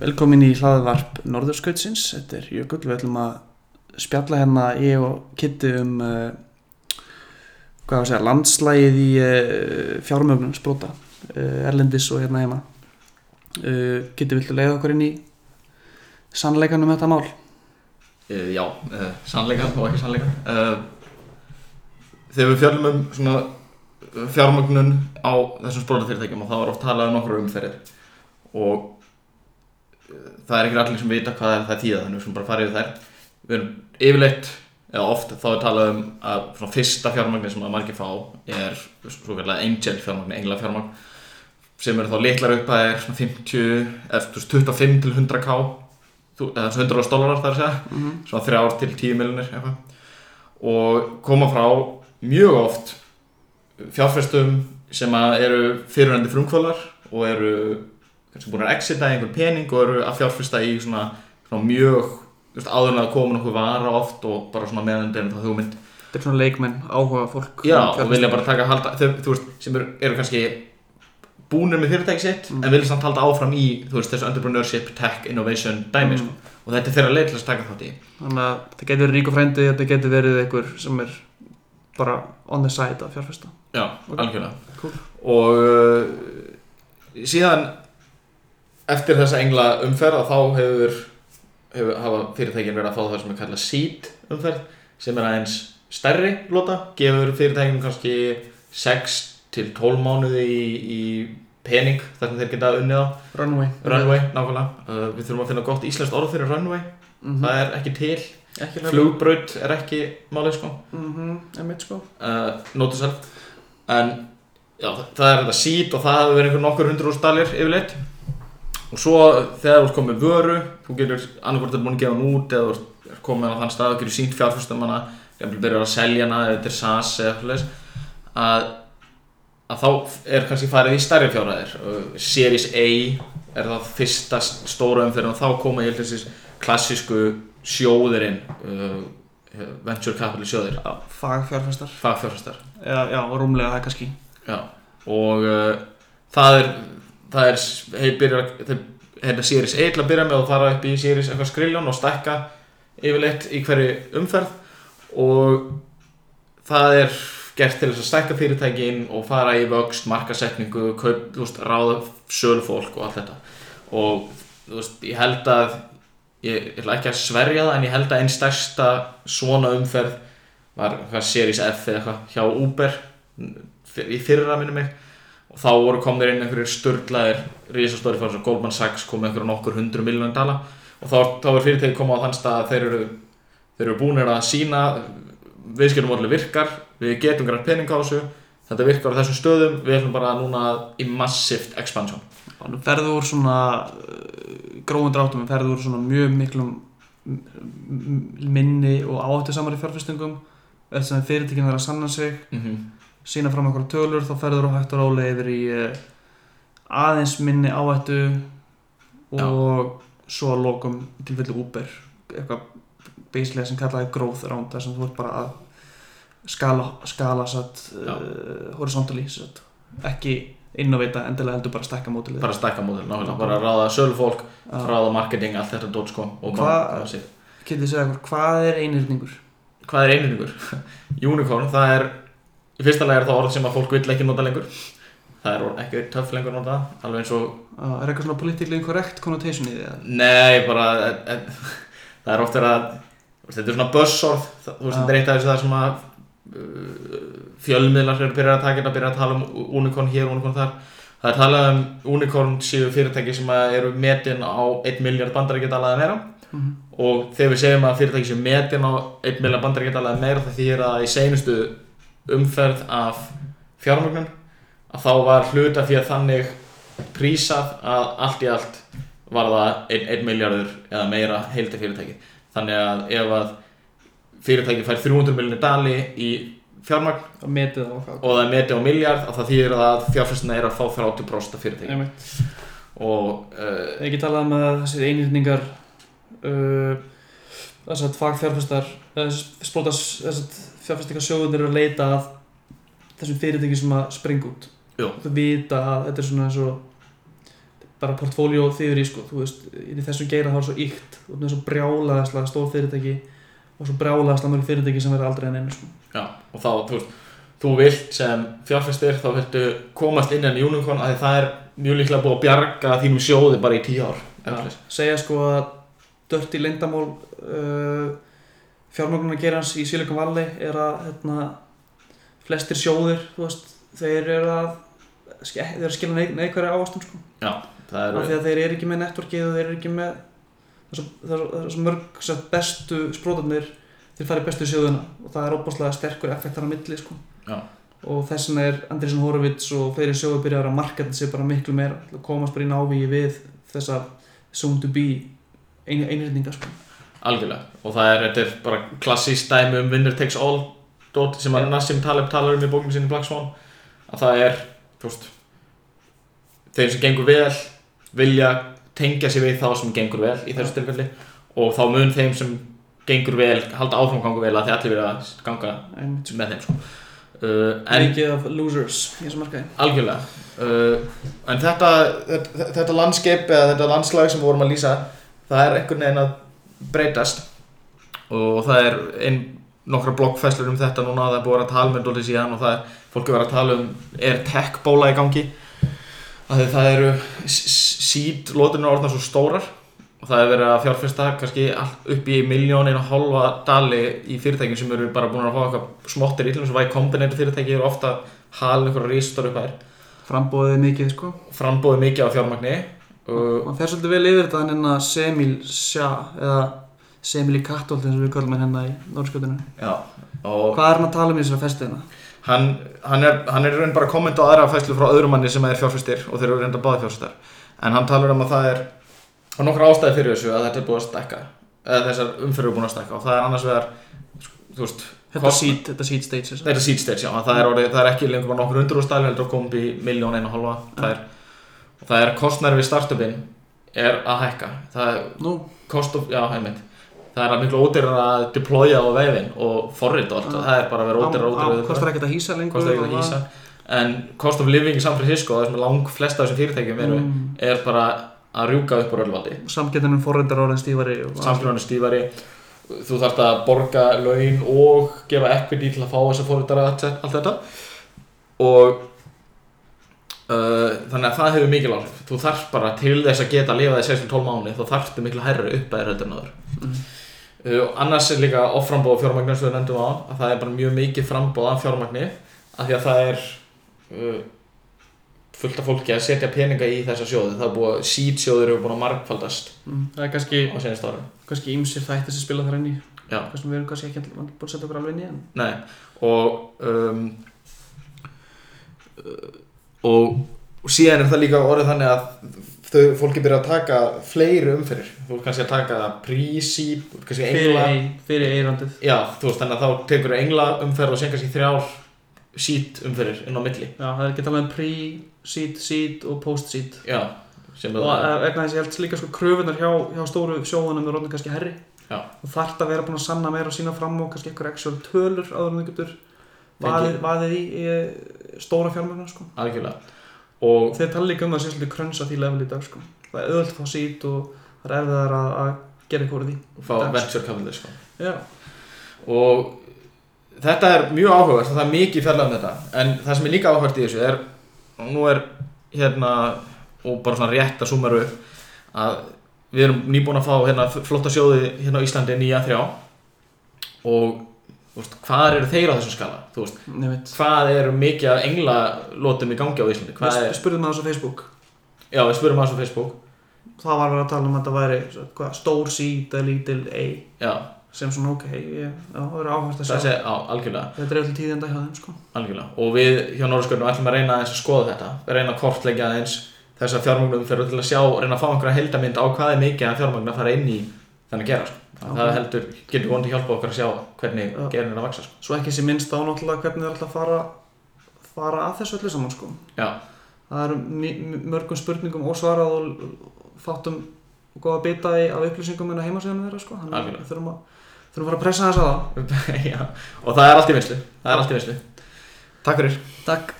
Velkomin í hlaðvarp Norðurskautsins, þetta er Jökull, við ætlum að spjalla hérna ég og Kitti um uh, segja, landslægið í uh, fjármögnum sprota, uh, Erlendis og hérna heima. Kitti, viltu leiða okkur inn í sannleikan um þetta mál? Já, sannleikan og ekki sannleikan Þegar við fjallum um svona fjármögnun á þessum sprótafyrirtækjum og það var oft talað um nokkru umferðir og það er ekki allir sem vita hvað er það tíða þannig við skulum bara fara yfir þær. Við erum yfirleitt eða oft þá er talað um að svona fyrsta fjármögnin sem að margir fá er svo kallega angel fjármögnin, engla fjármögn sem eru þá litlar upp að er svona 50, eða þú veist, 25 til 100k þú- eða svona 100 dólarar þar að segja. Mm -hmm. svona þrjár til tíu miljonir eitthvað. Og koma frá mjög oft fjárfestum sem að eru fyrirhandi frumkvölar og eru kannski búin að exita í einhver pening og eru að fjárfesta í svona, svona mjög áður en að koma nokkuð vara oft og bara svona meðan þetta er það hugmynd Þetta er svona leikmenn, áhuga fólk. Já, og vilja bara taka halda þau, þú veist, sem eru, eru kannski búnir með fyrirtæki sitt Mm. en vilja samt halda áfram í, þú veist, þessu entrepreneurship, tech, innovation dæmi, Mm. sko. og þetta er þeirra leið til að taka þátt í Þannig að þetta getur verið ríku frændi, þetta getur verið einhver sem er bara on the side að fjárfesta. Já, Ok. algjörlega Cool. Og uh, síðan eftir þessa engla umferð þá hefur, hefur hafa fyrirtækin verið að fá það sem er kallað seed umferð sem er aðeins stærri lota gefur fyrirtækin kannski 6 til 12 mánuði í, í pening þar sem þeir geta unnið á. Runway. runway, nákvæmlega. Uh, við þurfum að finna gott íslenskt orð fyrir runway. Mm það er ekki til, Ekki flugbraut er ekki málið sko. Mm -hmm. Emitt sko. uh, to self en já, það, er þetta seed og það hefur verið einhver nokkur hundur úr stalir yfirleitt og svo þegar þú ert komið vöru þú getur annarkvort er búin að gefa hann út eða þú ert komið á þann stað og getur sínt fjárfæstum hana eða byrjar að selja hana eða þetta er SAS eða eitthvað að, að þá er kannski farið í stærri fjárhæðir. Series A er það fyrsta stóra umfyrir og þá koma ég held þessi klassísku sjóðirinn uh, venture capital sjóðir. Fagfjárfæstar Já, já, rúmlega það kannski. Já, og uh, það er, það er, þeir byrja, þeir hérna Series 1 til að byrja með og fara upp í Series eitthvað skriljón og stækka yfirleitt í hverju umferð. Og það er gert til þess að stækka fyrirtækin og fara í vöxt, markasetningu, kaup, veist, ráða sölufólk og allt þetta. Og veist, ég held að ég, ég ætla ekki að sverja það en ég held að einn stærsta svona umferð var Series F eða eitthvað hjá Uber í fyrra minni mig og þá voru komnir inn einhverjir sturglaðir risastóri fyrir svo Goldman Sachs kom einhverjum nokkur hundru miljónum dala. Og þá, þá er fyrirtæki komið á þann stað að þeir eru þeir eru búinir að sína viðskiptum virkar, við getum grænt pening á þessu þetta virkar á þessum stöðum við ætlum bara núna í massíft expansion Þannig ferðu úr svona uh, gróðum dráttum, ferðu úr svona mjög miklum minni og áhættu samari fjárfestingum þess að fyrirtækinn verða að sanna sig. Mm -hmm. Sína fram eitthvað tölur, þá ferður þú hægt og rólega yfir í uh, aðeins minni áhættu og svo að lokum í tilfelli Uber eitthvað beislega sem kallaði growth round þar sem þú ert bara að skala, skala satt, Já. uh, horizontally satt. ekki innovata endilega heldur bara stækka mótilið bara stækka mótil, náttúrulega bara að ráða sölufólk Já. ráða marketing, allt þetta dót sko og Hvað- hvað sér Getið segja okkur, hvað er einhyrningur? Hvað er einhyrningur? Unicorn, það er í fyrsta lega er það orð sem að fólk vill ekki nota lengur það er orð- ekki töff lengur nota alveg eins og, Uh, er eitthvað svona politically incorrect connotation í því? eða? nei, bara e, e, það er oft verið að þetta er svona buzzorð það- þú veist, þetta er eitt af þessu það sem að uh, fjölmiðlar eru byrjað að taka þetta byrjað að tala um unicorn hér, unicorn þar það er talað um unicorn séu fyrirtæki sem að eru metin á 1 miljard bandaríkjadala eða meira Mhm. og þegar við segjum að fyrirtæki sem metin á 1 miljard bandaríkjadala eða meira það þýðir að í seinustu umferð af fjármögnun að þá var hluta fyrir þannig prísað að allt í allt var það 1 miljardur eða meira heildi fyrirtæki þannig að ef að fyrirtæki fær 300 miljonir dali í fjármagn hvað? og það metið á miljard að það þýðir að fjárfæstina er að fá 30% af fyrirtæki Einmitt. og uh, ekki talað um að þessir einhyrningar uh, þess að fagfjárfestar sprótas þess að fjárfestingarsjóðunir eru að leita að þessum fyrirtæki sem að springa út Jú. Þú vita að þetta er svona eins og bara portfóljó þýður í sko, þú veist, í þessum geira þá er svo ykt, þú veist, með svo brjálaðislega stór fyrirtæki og svo brjálaðislega mörg fyrirtæki sem verður aldrei en einu sko. Já, og þá, þú veist, þú vilt sem fjárfæstir, þá viltu komast inn en unicorn að það er mjög líklega búið að bjarga þínum sjóði bara í tíu ár. Já, segja sko að dört í leyndamál uh, fjármögnunar gerans í Silicon Valley er að hérna, flestir sjóðir veist, þeir eru að eru að neik neikværi ávastum sko. Það af því að þeir eru ekki með networkið og þeir eru ekki með er er er svo mörg bestu sprótarnir þeir fara í bestu sjóðuna og það er óbúslega sterkur effekt þar á milli sko. Og þess vegna er Andrésson Horowitz og fleiri sjóður byrjar að marketa sig bara miklu meira komast bara í návíi við þessa soon to be ein, einhyrninga sko. algjörlega. Og það er, er bara klassíst dæmi um winner takes all dót sem að Já. Nassim Taleb talar um í bókinu sinni Black Swan. Að það er, veist, þeir sem gengur vel vilja tengja sig við þá sem gengur vel í þessu tilfelli og þá mun þeim sem gengur vel halda áfram gangu vel að því allir vilja ganga Einmitt. með þeim sko. uh, mikið af losers í þessum markaði algjörlega uh, en þetta, þetta, þetta landskeip eða þetta landslag sem við vorum að lýsa það er einhvern veginn að breytast. Og það er ein, nokkra bloggfæslur um þetta núna það er búið að að tala með dólið síðan og það er fólk er verið að tala um er tech bóla í gangi? Að það eru síd lótunar orðnar svo stórar og það er verið að fjárfesta kannski upp í miljónin og hálfa dali í fyrirtækjum sem eru bara búin að fá eitthvað smottir í til þess að Y Combinator fyrirtæki eru ofta halin einhverja rístor upp þær frambóðið mikið sko. Frambóði mikið á fjármagni og fer svolítið vel yfir þetta hann hérna Semil Sjá eða Semil í Kattolt eins og við kallum hérna í Norrskjöldinu já, og hvað er hann að tala um í þessari festiðina? hann, hann er, hann er í raun bara að kommenta á aðra fæslu frá öðrum manni sem er fjárfæstir og þeir eru reynda báði fjárfæstar en hann talar um að það er og nokkra ástæði fyrir þessu að þetta er búið að stækka eða þessar umfyrir er búin að stækka. Og það er annars vegar veist, Þetta seed, þetta seed stage þetta er seed stage, já, að það er, orðið, það er ekki lengur bara nokkur undur úr stæli heldur að koma upp í miljón einu halva það er, það er kostnæri við startupin er að hækka. Það er cost of, já, það er að miklu ódýrar að deploya á vefin og forrið og allt, Já. það er bara að vera á- ódýrar kostar ekkert að hýsa lengur að en cost of living í San Francisco það sem er lang flesta af þessum fyrirtækjum eru Mm. er bara að rjúka upp úr ölvaldi Samgettinum forrindar orðin stífari og- samfélagunni stífari. Þú þarft að borga laun og gefa equity til að fá þess að fórhundara allt þetta. Og þannig að það hefur mikil áhrif. Þú þarft bara til þess að geta að lifa þess 6-12 mánu þá þarftu miklu hærri upp að þér heldur en áður. Mm. uh, og annars er líka offrambóð fjármagnar sem við nefndum á að það er bara mjög mikið frambóð af fjármagni af því að það er uh, fullt af fólki að setja peninga í þessa sjóði. Það er búið að seed sjóður eru búin að margfaldast Mm, Það er kannski, á senast árum kannski ímsir þættir sem spila þar inn í. Kannski við erum kannski ekki allir búin að setja okkur alveg inn í en Nei, og um, uh, og síðan er það líka orðið þannig að þau fólki byrja að taka fleiri umferðir. Þú ert kannski að taka kannski Fyrir, fyrir eirandið já, þú veist, þannig að þá tekur engla umferð og sen kannski þrjár seed umferðir inn á milli. Já, það er ekki talað um pre-seed, seed og post-seed já, sem Og er eh, vegna þess að ég held líka sko kröfunar hjá, hjá stóru sjóðunum er orðin kannski herri Já. og þarft að vera búin að sanna meira og sína fram og kannski eitthvað actual tölur áður en þú getur vaðið í, í stóra fjármögnar sko. algjörlega og þeir tala líka um sem svolítið krönsa því level í dag sko. það er öðvöld að fá sít og það er erfiðar að, að gera eitthvað úr því fá Dags. venture capital sko. Já, og þetta er mjög áhugavert og það er mikið fjallað um þetta en það sem er líka áhugavert í þessu er og nú er hérna og bara svona rétt að sumaru upp að við erum nýbúin að fá hérna flotta sjóði hérna á Íslandi nýja þrjá og veist, hvað eru þeir á þessum skala þú veist, nefnitt hvað eru mikið af englalótum í gangi á Íslandi Við er, spurðum það á Facebook já við spurum að þessu Facebook það var verið að tala um að þetta væri svo, hvað, stór sít eða lítil A já, sem svona ok, ég, já, það verður áhægt að sjá sé, á, algjörlega þetta er alltaf tíðenda hjá þeim sko. Algjörlega. Og við hjá Norðurskjörnum ætlum að reyna að skoða þetta, að reyna að kortleggja aðeins þessa fjármagnum fyrir að sjá, reyna að fá einhverja heldamynd á hvað er mikið að fjármagn að fara inn í þannig að gera. Sko. Já. Það heldur, getur vonandi hjálpa okkur að sjá hvernig Já. gerin er að vaksa. Sko. svo ekki sé minnst á náttúrulega hvernig það er alltaf að fara, fara að þessu öllu saman sko. Já, það eru mörgum spurningum ósvarað og fátum góða bita í, af upplýsingum en að heimasíðanum þeirra sko. þannig að þurfum að, þurfum að fara að pressa þess að það og það er allt í vinslu. Það er allt í vinslu. Takk fyrir. Takk